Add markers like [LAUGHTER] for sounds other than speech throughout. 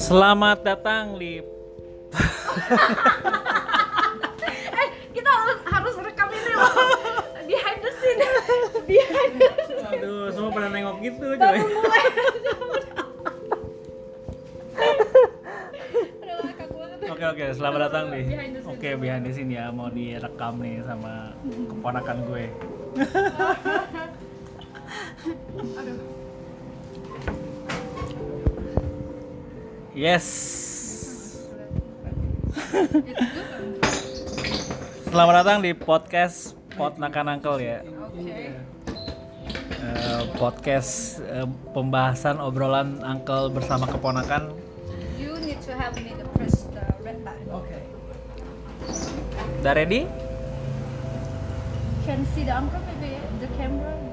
Selamat datang di [LAUGHS] eh kita harus rekam ini loh behind the scene. Behind the scene. Aduh, semua pada nengok gitu coy. [LAUGHS] Oke oke, selamat datang di. Oke, behind the scene ya mau direkam nih sama keponakan gue. [LAUGHS] Aduh. Yes. [LAUGHS] Selamat datang di podcast Potnakan Uncle ya. Oke. Eh, podcast eh, pembahasan obrolan Uncle bersama keponakan. You need to help me to press the red button. Oke. Udah ready? Can see the uncle maybe the camera.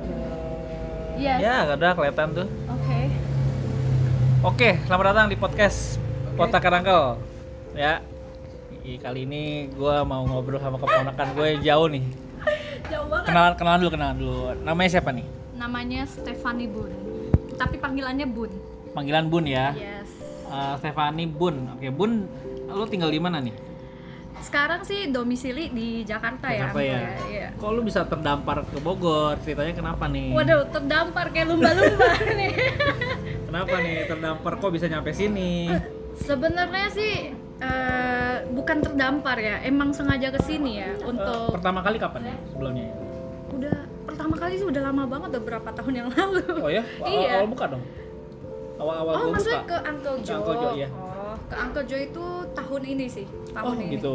Yes. Ya, udah kelihatan tuh. Oke. Oke, selamat datang di podcast Potnakan Uncle. Ya. i- Kali ini gue mau ngobrol sama keponakan gue jauh nih. [LAUGHS] Jauh banget. Kenalan kenalan dulu, kenalan dulu. Namanya siapa nih? Namanya Stephanie Bun. Tapi panggilannya Bun. Panggilan Bun ya. Yes. Eh, Stefani Bun. Oke, Bun, lu tinggal di mana nih? Sekarang sih domisili di Jakarta, Jakarta ya. ya. Iya. Kok lu bisa terdampar ke Bogor? Ceritanya kenapa nih? Waduh, terdampar kayak lumba-lumba [LAUGHS] nih. Kenapa nih terdampar kok bisa nyampe sini? Sebenarnya sih eh, bukan terdampar ya, emang sengaja ke sini ya Eh, untuk pertama kali kapan nih sebelumnya? udah pertama kali sih udah lama banget, udah berapa tahun yang lalu. Oh ya? Awal, [LAUGHS] Iya. awal buka dong. Awal-awal Oh, maksudnya buka. ke Uncle Ke Joe. Uncle Joe, iya. Oh, ke Uncle Joe itu tahun ini sih, tahun Oh, ini. gitu.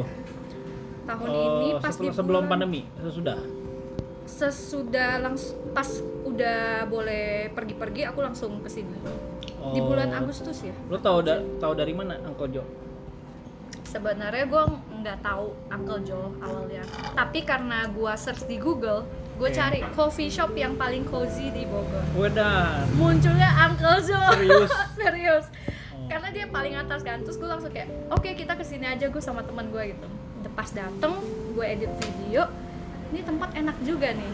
Tahun Oh, ini pas setelah- di sebelum bulan- pandemi, sesudah. Sesudah langsung pas udah boleh pergi-pergi aku langsung ke sini. Di Oh. bulan Agustus ya. Lu tahu da tahu dari mana Uncle Joe? Sebenarnya gue nggak tahu Uncle Joe awalnya, tapi karena gue search di Google, gue cari coffee shop yang paling cozy di Bogor. Wedan. Munculnya Uncle Joe. Serius? [LAUGHS] Serius. Karena dia paling atas kan, terus gue langsung kayak, oke kita ke sini aja gue sama teman gue gitu. Pas dateng, gue edit video, ini tempat enak juga nih.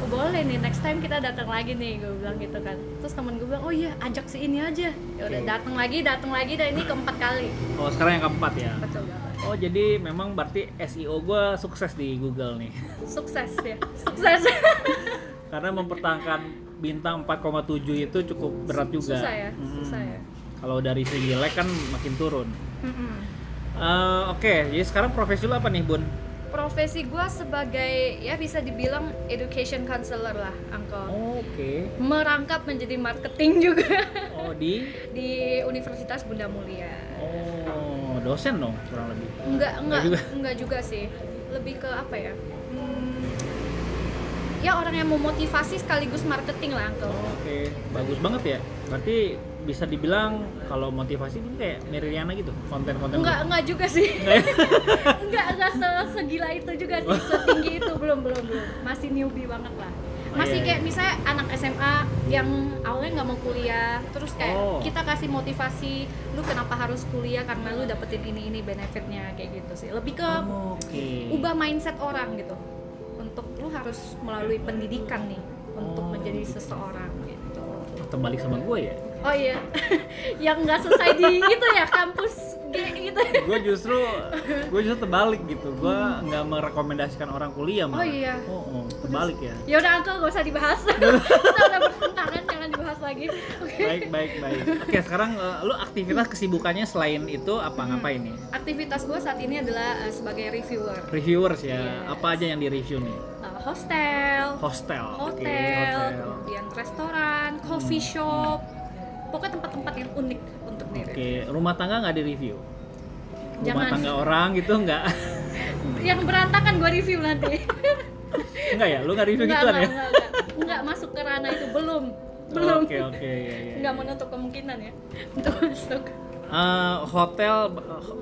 Oh, boleh nih, next time kita datang lagi nih, gue bilang gitu kan. Terus temen gue bilang, oh iya, ajak si ini aja. Ya udah Oke. datang lagi, datang lagi, dan ini keempat kali. Oh, sekarang yang keempat ya. Betul banget. Oh, jadi memang berarti SEO gua sukses di Google nih. [LAUGHS] sukses ya sukses [LAUGHS] Karena mempertahankan bintang 4,7 itu cukup berat juga. susah ya Hmm. susah ya Kalau dari segi jelek kan makin turun. Mm-mm. Eh, Oke, jadi sekarang profesi lu apa nih, Bun? profesi gue sebagai ya bisa dibilang education counselor lah angkel Oh, Oke. merangkap menjadi marketing juga Oh, di [LAUGHS] di Universitas Bunda Mulia Oh, dosen dong kurang lebih. enggak enggak juga. enggak juga sih lebih ke apa ya Hmm, ya orang yang memotivasi sekaligus marketing lah angkel Oh, Oke, bagus banget ya. Berarti bisa dibilang kalau motivasi itu kayak Miriana gitu, konten-konten. enggak enggak juga sih Enggak ya? [LAUGHS] enggak enggak se- segila itu juga sih setinggi itu belum belum belum masih newbie banget lah Oh, masih iya, kayak iya. misalnya anak SMA yang awalnya nggak mau kuliah terus kayak Oh. kita kasih motivasi lu kenapa harus kuliah karena lu dapetin ini ini benefitnya kayak gitu sih lebih ke Oh, Oke. ubah mindset orang gitu untuk lu harus melalui pendidikan nih untuk Oh, menjadi gitu. seseorang gitu Terbalik sama gue ya. Oh iya [LAUGHS] yang nggak selesai di itu ya kampus gitu gue justru [LAUGHS] gue justru terbalik gitu. Gue nggak merekomendasikan orang kuliah Oh malah. iya. Oh, oh, terbalik ya. ya udah uncle gak usah dibahas [LAUGHS] kita udah bertentangan jangan dibahas lagi oke Baik, baik, baik. Oke, sekarang eh, lu aktivitas kesibukannya selain itu apa Hmm. ngapain nih? aktivitas gue saat ini adalah uh, sebagai reviewer Reviewers ya. Yes. Apa aja yang di-review nih? Uh, hostel Hostel. Hotel hotel. kemudian restoran coffee Hmm. shop pokoknya tempat-tempat yang unik untuk Oke, diri rumah tangga nggak di-review? Rumah Jangan. tangga orang gitu nggak? [LAUGHS] yang berantakan gue review nanti [LAUGHS] Enggak ya? Lu nggak review Enggak, gituan ya? enggak, enggak, enggak. Enggak masuk ke ranah itu belum [LAUGHS] belum Oke, oke, iya, iya. nggak menutup kemungkinan ya untuk masuk Eh, hotel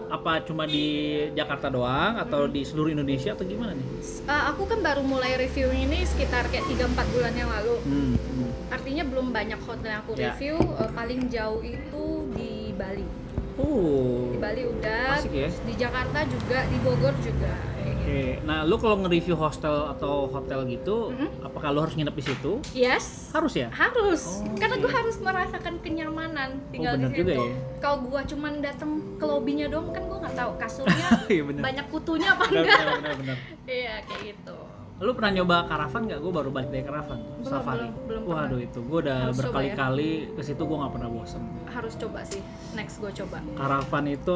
apa cuma di Jakarta doang atau di seluruh Indonesia atau gimana nih? Uh, aku kan baru mulai review ini sekitar kayak 3-4 bulan yang lalu Hmm, hmm. artinya belum banyak hotel yang aku Ya. review uh, paling jauh itu di Bali Oh. di Bali udah Asik ya. di Jakarta juga di Bogor juga Oke, nah lu kalau nge-review hostel atau hotel gitu, Mm-mm. apakah lu harus nginep di situ? Yes. Harus ya? Harus, Oh, karena gue harus merasakan kenyamanan tinggal bener di juga situ. ya. Kalau gue cuman datang ke lobbynya doang kan gue nggak tahu kasurnya [LAUGHS] benar. banyak kutunya apa enggak. benar, benar, benar. [LAUGHS] Iya kayak gitu. Lu pernah nyoba karavan nggak? Gue baru balik dari karavan, Belum, safari. belum, belum Waduh itu, gue udah ya. berkali-kali ke situ gue nggak pernah bosen. Harus coba sih. Next gue coba. Karavan itu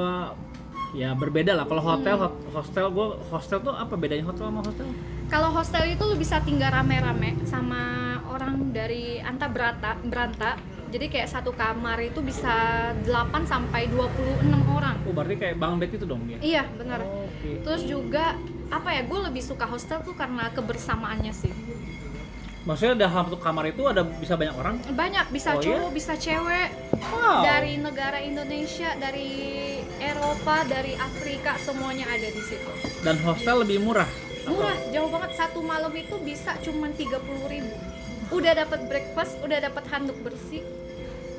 ya berbeda lah. Kalau hotel, Hmm. hostel gue hostel tuh apa bedanya hotel sama hostel? Kalau hostel itu lu bisa tinggal rame-rame sama orang dari anta berata beranta. Jadi kayak satu kamar itu bisa 8 sampai 26 orang. Oh berarti kayak bang bed itu dong dia? Iya, benar. Oh, Oke. Terus juga apa ya? Gue lebih suka hostel tuh karena kebersamaannya sih. Maksudnya dalam satu kamar itu ada bisa banyak orang? Banyak bisa Oh, iya? cowok, bisa cewek. Wow. Dari negara Indonesia, dari Eropa, dari Afrika semuanya ada di situ. Dan hostel lebih murah. Murah, jauh banget. Satu malam itu bisa cuman 30.000 ribu. Udah dapat breakfast, udah dapat handuk bersih.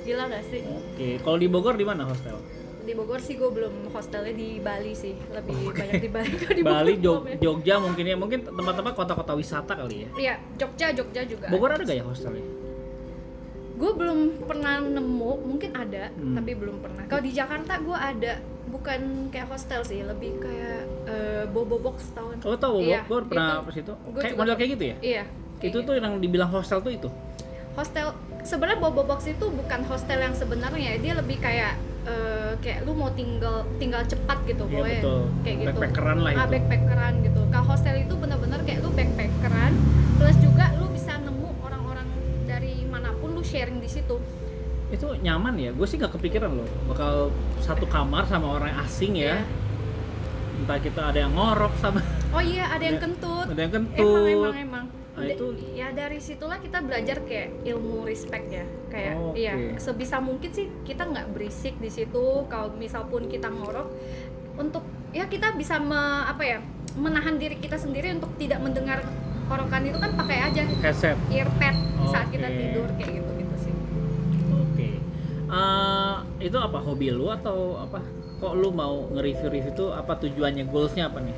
Gila gak sih? Oke, kalau di Bogor di mana hostel? Di Bogor sih gue belum hostelnya di Bali sih. Lebih Oke. banyak di Bali. [LAUGHS] Di Bali, Bogor Jog- belum ya. Jogja mungkin ya, mungkin tempat-tempat kota-kota wisata kali ya. Iya, Jogja, Jogja juga. Bogor ada gak ya hostelnya? Gue belum pernah nemu, mungkin ada, Hmm. tapi belum pernah. Kalau di Jakarta gue ada, bukan kayak hostel sih, lebih kayak eh, bobo box tahun. Oh tau Iya, Bogor pernah itu. ke situ? Kayak model kayak gitu ya? Iya. Itu gitu. tuh yang dibilang hostel tuh itu. hostel sebenarnya bobo box itu bukan hostel yang sebenarnya dia lebih kayak eh, kayak lu mau tinggal tinggal cepat gitu Iya, pokoknya. betul. kayak gitu Backpackeran lah ah, itu. backpackeran gitu kalau hostel itu bener-bener kayak lu backpackeran plus juga lu bisa nemu orang-orang dari mana pun lu sharing di situ Itu nyaman ya? Gue sih gak kepikiran loh bakal satu kamar sama orang asing ya. Iya. Entah kita ada yang ngorok sama oh iya ada yang kentut ada yang emang kentut. emang emang Nah, itu- ya dari situlah kita belajar kayak ilmu respect ya kayak Oh, oke. iya sebisa mungkin sih kita nggak berisik di situ kalau misal pun kita ngorok untuk ya kita bisa me- apa ya menahan diri kita sendiri untuk tidak mendengar orokan itu kan pakai aja headset. earpad saat kita tidur kayak gitu gitu sih Oke. Eh, itu apa hobi lu atau apa? Kok lu mau nge-review-review itu apa tujuannya? Goalsnya apa nih?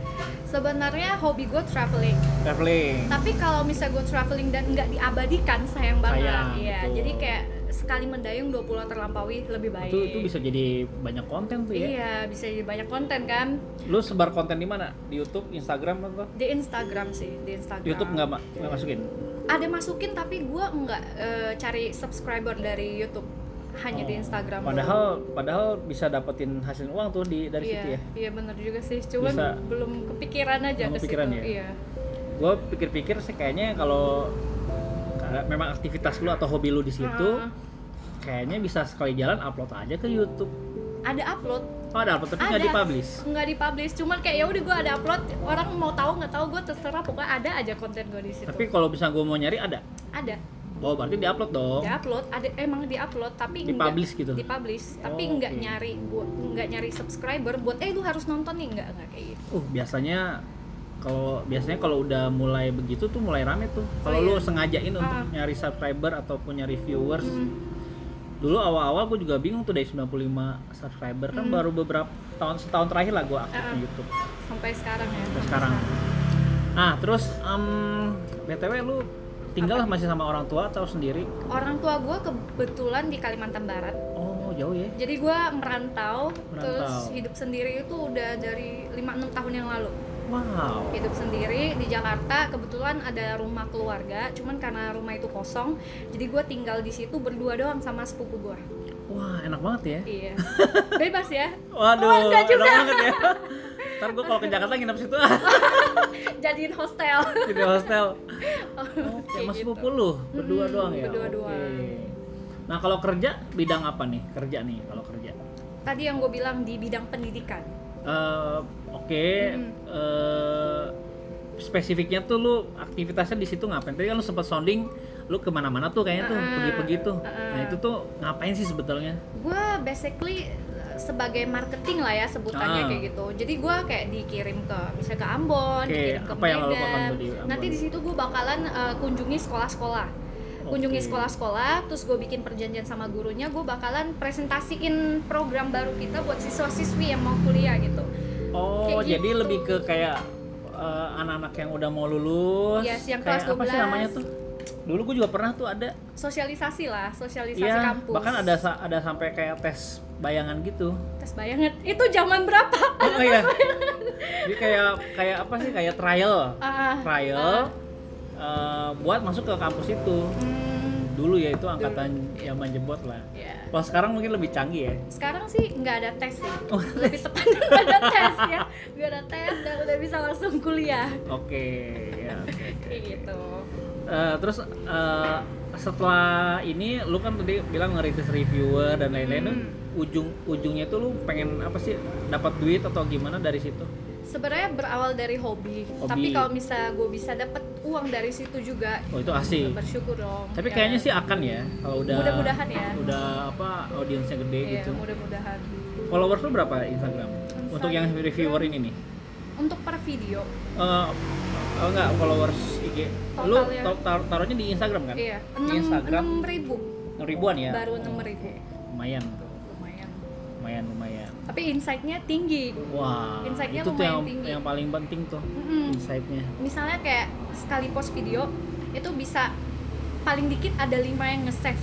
Sebenarnya hobi gue traveling Traveling. tapi kalau misal gue traveling dan nggak diabadikan sayang banget Sayang, iya betul. jadi kayak sekali mendayung dua pulau terlampaui lebih baik Itu itu bisa jadi banyak konten tuh ya. Iya, bisa jadi banyak konten kan Lu sebar konten di mana? Di YouTube, Instagram atau? di Instagram sih, di Instagram. YouTube nggak ma- masukin? Ada masukin tapi gua nggak eh, cari subscriber dari YouTube, hanya di Instagram. Padahal padahal bisa dapetin hasil uang tuh di dari iya, situ ya. Iya benar juga sih, cuman Bisa. belum kepikiran aja Belum ke kepikiran situ. ya? Iya. Gue pikir-pikir sih kayaknya kalau memang aktivitas lu atau hobi lu di situ, Ah, kayaknya bisa sekali jalan upload aja ke YouTube. ada upload, Oh ada upload tapi nggak dipublish. nggak dipublish, cuman kayak ya udah gua ada upload, orang mau tahu nggak tahu gua terserah pokoknya ada aja konten gua di situ. Tapi kalau bisa gue mau nyari ada. ada, Oh berarti diupload dong. diupload, ada emang diupload tapi nggak- Dipublish gitu? Dipublish, tapi Oh, nggak oke. nyari buat nggak nyari subscriber buat eh lu harus nonton nih nggak nggak kayak gitu. Uh biasanya kalau biasanya kalau udah mulai begitu tuh mulai rame tuh. Kalau Oh, lu iya. sengajain untuk Ah. nyari subscriber ataupun nyari viewers. Hmm. Dulu awal-awal gue juga bingung tuh dari 95 subscriber kan Hmm. baru beberapa tahun setahun terakhir lah gue aktif Ah. di YouTube. sampai sekarang ya Sampai sekarang. Nah terus em, btw lu tinggal masih sama orang tua atau sendiri? orang tua gue kebetulan di Kalimantan Barat Oh jauh ya. jadi gue merantau, terus Merantau. hidup sendiri itu udah dari 5-6 tahun yang lalu Wow. hidup sendiri di Jakarta kebetulan ada rumah keluarga cuman karena rumah itu kosong jadi gue tinggal di situ berdua doang sama sepupu gue Wah enak banget ya. iya [LAUGHS] bebas ya Waduh, Oh, enggak juga. enak banget ya. Ntar gue kalau ke Jakarta nginep situ [LAUGHS] [LAUGHS] jadiin hostel di hostel. [LAUGHS] Oke, Oke, mas gitu. lu berdua Mm, doang ya. berdua doang. Nah kalau kerja bidang apa nih? Kerja nih kalau kerja. tadi yang gue bilang di bidang pendidikan Eh, Oke. Mm. eh, spesifiknya tuh lu aktivitasnya di situ ngapain? Tadi kan lu sempat sounding, lu ke mana-mana tuh kayaknya tuh Ah, pergi-pergi tuh. ah, Nah itu tuh ngapain sih sebetulnya? gue basically uh, sebagai marketing lah ya sebutannya Ah. kayak gitu jadi gue kayak dikirim ke misalnya ke Ambon Oke, dikirim ke apa Medan di nanti di situ gue bakalan uh, kunjungi sekolah-sekolah kunjungi sekolah-sekolah terus gue bikin perjanjian sama gurunya gue bakalan presentasiin program baru kita buat siswa-siswi yang mau kuliah gitu Oh, Kayak jadi gitu. lebih ke kayak eh, anak-anak yang udah mau lulus. Yes, yang Kayak kelas apa sih 12. namanya tuh? Dulu gue juga pernah tuh ada. sosialisasi lah sosialisasi Iya, kampus bahkan ada ada sampai kayak tes bayangan gitu. tes bayangan itu zaman berapa Oh iya. Jadi kayak kayak apa sih? Kayak trial. Ah, Trial eh, buat masuk ke kampus itu. hmm, Dulu ya itu angkatan zaman jebot lah. ya. Kalau sekarang mungkin lebih canggih ya. sekarang sih nggak ada tes sih [LAUGHS] Oh, lebih tepatnya nggak ada tes ya nggak ada tes dan udah bisa langsung kuliah Oke, ya. oke, oke. kayak gitu Eh, terus eh, setelah ini lu kan tadi bilang ngeritis reviewer dan lain-lain Hmm. tuh ujung ujungnya tuh lu pengen apa sih dapat duit atau gimana dari situ? sebenarnya berawal dari hobi, Hobi. tapi kalau misalnya gue bisa dapat uang dari situ juga Oh itu asik. bersyukur dong Tapi ya. kayaknya sih akan ya kalau udah Mudah-mudahan ya. udah apa audiensnya gede Iya, gitu. mudah-mudahan Followers lu berapa Instagram? Untuk yang Instagram. reviewer ini nih? untuk per video Eh oh enggak followers IG. Lu Totalnya. tar- tar- taruhnya di Instagram kan? iya Di enam Instagram enam ribu enam ribuan ya. baru enam ribu Lumayan tuh. lumayan Lumayan lumayan. tapi insight-nya tinggi Wah, Insight-nya itu lumayan yang tinggi. yang paling penting tuh Mm-mm. insight-nya. misalnya kayak sekali post video itu bisa paling dikit ada lima yang nge-save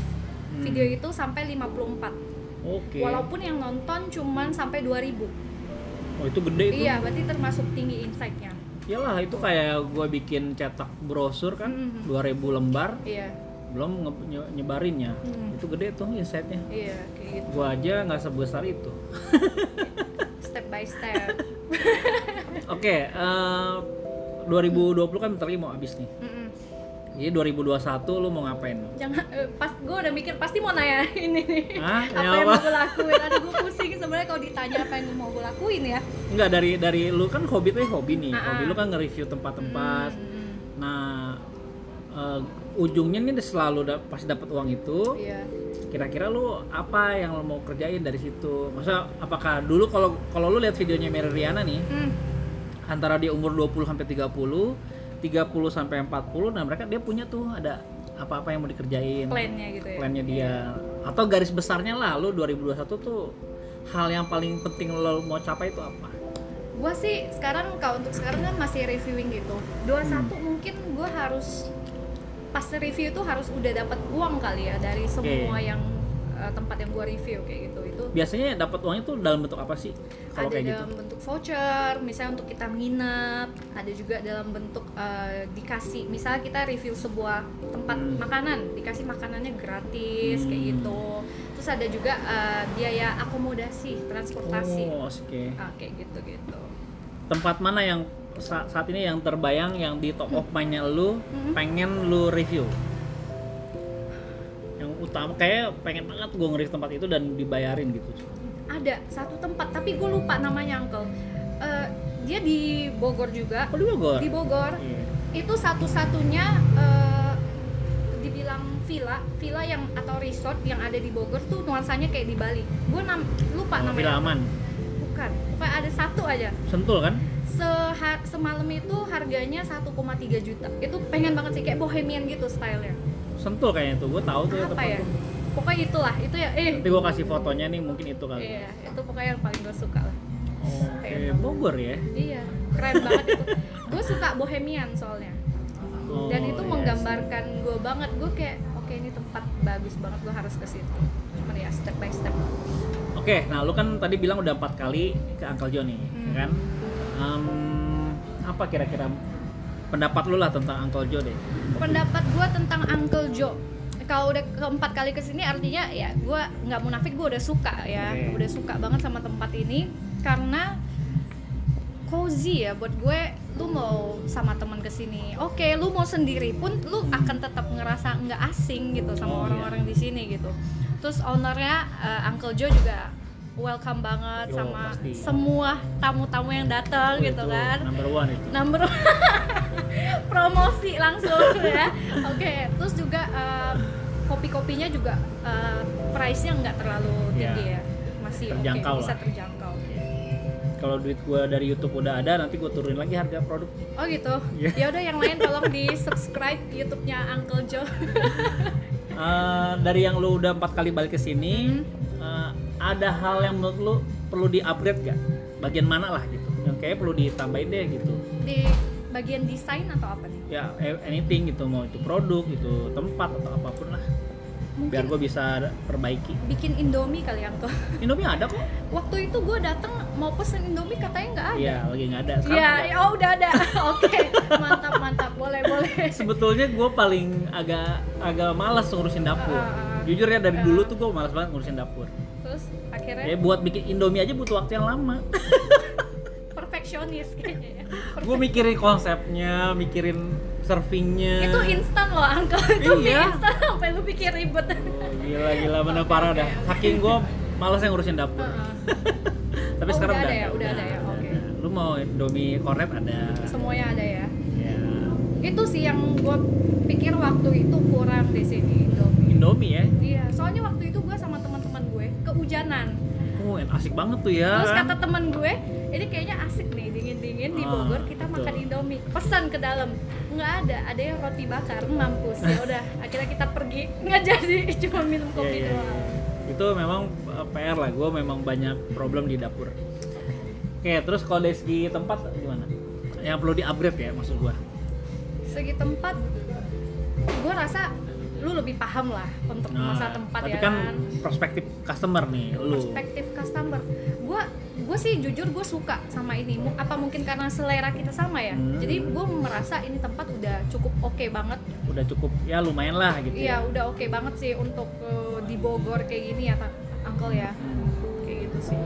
Hmm. video itu sampai 54 Oke. walaupun yang nonton cuman sampai 2000 Oh itu gede itu. iya berarti termasuk tinggi insight-nya Iyalah itu kayak gua bikin cetak brosur kan, Mm. 2000 lembar, iya belum nyebarinnya. Hmm. Itu gede tuh insight-nya. iya kayak gitu Gua aja nggak sebesar itu. [LAUGHS] step by step Oke, eh 2020 kan bentar lagi mau habis nih. Jadi 2021 lu mau ngapain? jangan eh, pas gue udah mikir pasti mau nanya [LAUGHS] ini nih Hah? apa Ya yang apa? mau gue lakuin aduh gue pusing sebenarnya kalau ditanya apa yang mau gue lakuin ya Enggak dari dari lu kan hobi tuh hobi nih. Ah, Hobi ah. lu kan nge-review tempat-tempat. Hmm, Nah, eh, ujungnya nih selalu da- pas dapat uang itu, iya kira-kira lu apa yang lu mau kerjain dari situ? Masa apakah dulu kalau kalau lu lihat videonya Mary Riana nih, Hmm, antara dia umur 20 sampai 30, 30 sampai 40, nah mereka dia punya tuh ada apa-apa yang mau dikerjain. plannya gitu ya Plannya dia. Atau garis besarnya lah lu 2021 tuh hal yang paling penting lo mau capai itu apa? gue sih sekarang kalau untuk sekarang kan masih reviewing gitu 21 Hmm. mungkin gue harus pas review itu harus udah dapat uang kali ya dari semua yang eh, tempat yang gue review kayak gitu itu Biasanya dapat uangnya tuh dalam bentuk apa sih? Kalau ada kayak gitu. dalam bentuk voucher misalnya untuk kita nginep ada juga dalam bentuk eh, dikasih misalnya kita review sebuah tempat Hmm. makanan dikasih makanannya gratis kayak Hmm. gitu terus ada juga eh, biaya akomodasi transportasi Oh, oke. Ah, kayak gitu gitu Tempat mana yang sa- saat ini yang terbayang yang di top of mind-nya lu Hmm. pengen lu review? Utama kayak pengen banget gue nge-review tempat itu dan dibayarin gitu. ada satu tempat tapi gue lupa namanya uncle Eh, dia di Bogor juga Oh, di Bogor. di Bogor Iya. itu satu-satunya eh, dibilang villa villa yang atau resort yang ada di Bogor tuh nuansanya kayak di Bali gue nam lupa Oh, namanya Villa Aman. bukan bukan ada satu aja Sentul kan? Seha semalam itu harganya 1,3 juta itu pengen banget sih kayak bohemian gitu stylenya Sentul kayaknya tuh. Gue tahu tuh ya apa ya tuh. pokoknya itulah itu ya eh Nanti gue kasih fotonya nih mungkin itu kali. iya itu pokoknya yang paling gue suka lah Oke, Bogor ya. iya keren banget itu gue suka bohemian soalnya Oh, dan itu iya menggambarkan gue banget gue kayak oke ini tempat bagus banget gue harus ke situ cuman ya step by step. Oke, nah lu kan tadi bilang udah empat kali ke Uncle John nih, Hmm. ya kan? Em, apa kira-kira pendapat lu lah tentang Uncle Joe deh? Pendapat gue tentang Uncle Joe kalau udah keempat kali ke sini artinya ya gue nggak munafik gue udah suka ya. Oke. udah suka banget sama tempat ini. Karena cozy ya buat gue lu mau sama teman ke sini oke lu mau sendiri pun lu akan tetap ngerasa nggak asing gitu Oh, sama iya. orang-orang di sini gitu. Terus ownernya uh, Uncle Joe juga welcome banget Yo, sama pasti. semua tamu-tamu yang datang Oh, gitu itu kan Number one itu. number [LAUGHS] promosi langsung ya oke terus juga eh, kopi-kopinya juga eh, price-nya nggak terlalu tinggi Ya. ya masih Terjangkau bisa lah. terjangkau Kalau duit gua dari YouTube udah ada, nanti gua turunin lagi harga produk. oh gitu Iya. ya udah yang lain tolong di subscribe YouTube-nya Uncle Joe [LAUGHS] Eh, dari yang lu udah empat kali balik ke sini, Hmm. Eh, ada hal yang menurut lu perlu di-upgrade gak? Bagian mana lah gitu? yang kayak perlu ditambahin deh gitu. Di bagian desain atau apa nih? Ya a- anything gitu. Mau itu produk itu tempat atau apa pun lah. Biar mungkin gue bisa perbaiki. Bikin indomie kali Uncle [LAUGHS] Indomie ada kok. Waktu itu gue datang mau pesen indomie katanya nggak ada. Iya lagi nggak ada. Iya, ya, oh udah ada. [LAUGHS] Oke, mantap mantap, boleh boleh. [LAUGHS] sebetulnya gue paling agak agak malas ngurusin dapur. Ah. jujur ya dari Ah. dulu tuh gue malas banget ngurusin dapur Terus akhirnya ya buat bikin indomie aja butuh waktu yang lama [LAUGHS] perfeksionis kayaknya ya. gue mikirin konsepnya mikirin servingnya Itu instan loh, Uncle. Itu Iya. instan sampai lu pikir ribet. Oh, gila gila bener Oke, parah oke, dah oke. saking gue malas yang ngurusin dapur Heeh. [LAUGHS] tapi Oh, sekarang udah ada ya, udah ada ya, oke. lu mau indomie kornet ada Semuanya ada ya. ya Itu sih yang gue pikir waktu itu kurang di sini Indomie. indomie ya Iya, soalnya waktu itu gue sama teman-teman gue kehujanan. oh asik banget tuh ya Terus kata temen gue, ini kayaknya asik nih dingin-dingin di Ah, Bogor kita betul. makan Indomie. Pesan ke dalam. Nggak ada, ada yang roti bakar, mampus. Ya udah, [LAUGHS] akhirnya kita pergi. Nggak jadi, [LAUGHS] cuma minum Iya, kopi iya, doang. iya. itu memang uh, PR lah gue memang banyak problem di dapur oke terus kalau dari segi tempat gimana yang perlu di upgrade ya maksud gue Segi tempat, gue rasa lu lebih paham lah untuk masalah tempat Nah, tapi ya kan kan. perspektif customer nih lu Perspektif customer. Gue gue sih jujur gue suka sama ini. Apa mungkin karena selera kita sama ya? Hmm. Jadi gue merasa ini tempat udah cukup oke banget udah cukup ya lumayan lah gitu Iya ya udah oke banget sih untuk eh, di Bogor kayak gini ya, Uncle ya. Hmm. Kayak gitu sih.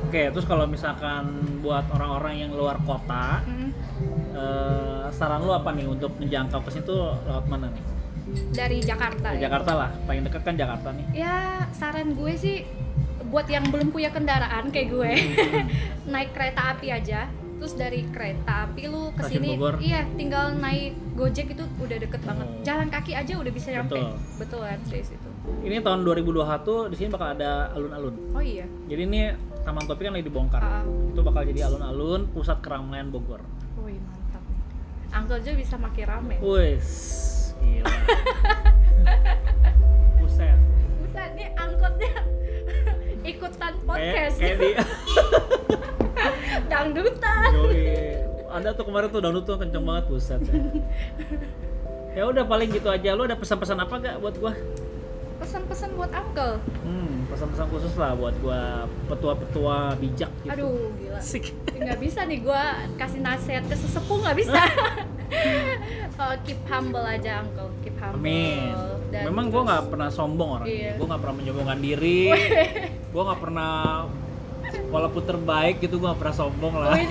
oke terus kalau misalkan buat orang-orang yang luar kota Hmm. eh, saran lu apa nih untuk menjangkau ke situ lewat mana nih Dari Jakarta. Ya. Jakarta lah paling dekat kan Jakarta nih Ya saran gue sih buat yang belum punya kendaraan kayak gue [LAUGHS] naik kereta api aja. Terus dari kereta api lu ke Stasiun sini, Bogor. iya tinggal naik Gojek itu udah deket banget. Jalan kaki aja udah bisa nyampe. Betul. Betul kan dari situ. ini tahun 2021 di sini bakal ada alun-alun Oh iya. jadi ini Taman Topi kan lagi dibongkar Ah. itu bakal jadi alun-alun pusat keramaian Bogor Wih mantap. Uncle Jo bisa makin rame. Wes, gila. [LAUGHS] Buset. Buset, nih angkotnya [LAUGHS] ikutan podcast kayak di [LAUGHS] dangdutan. Yoi. Ada tuh kemarin tuh dangdut tuh kenceng banget buset. Ya. ya udah paling gitu aja. Lu ada pesan-pesan apa gak buat gua? Pesan-pesan buat uncle. Hmm, pesan-pesan khusus lah buat gua petua-petua bijak gitu. Aduh, gila. Asik. Nggak bisa nih gua kasih nasihat ke sesepuh nggak bisa. Oh, keep humble aja uncle, keep humble. Amin. Dan Memang terus- nggak pernah sombong orangnya. Iya. Gua nggak pernah menyombongkan diri. [LAUGHS] gua nggak pernah walaupun terbaik gitu gua nggak pernah sombong lah. [LAUGHS]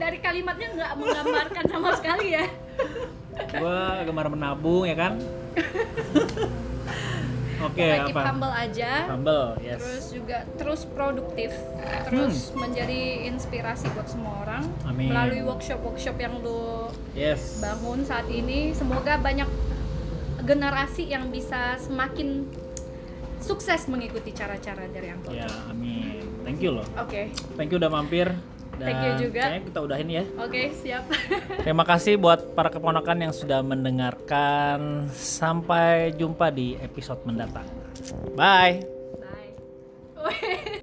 Dari kalimatnya nggak menggambarkan sama sekali ya. gua gemar menabung ya kan [LAUGHS] oke keep apa? humble aja. humble yes. Terus juga terus produktif, terus menjadi inspirasi buat semua orang Amin. melalui workshop-workshop yang lu yes. bangun saat ini. Semoga banyak generasi yang bisa semakin sukses mengikuti cara-cara dari Uncle. ya amin. Thank you loh. Oke, thank you udah mampir dan Thank you juga. kayaknya kita udahin ya oke siap. [LAUGHS] terima kasih buat para keponakan yang sudah mendengarkan sampai jumpa di episode mendatang bye Bye.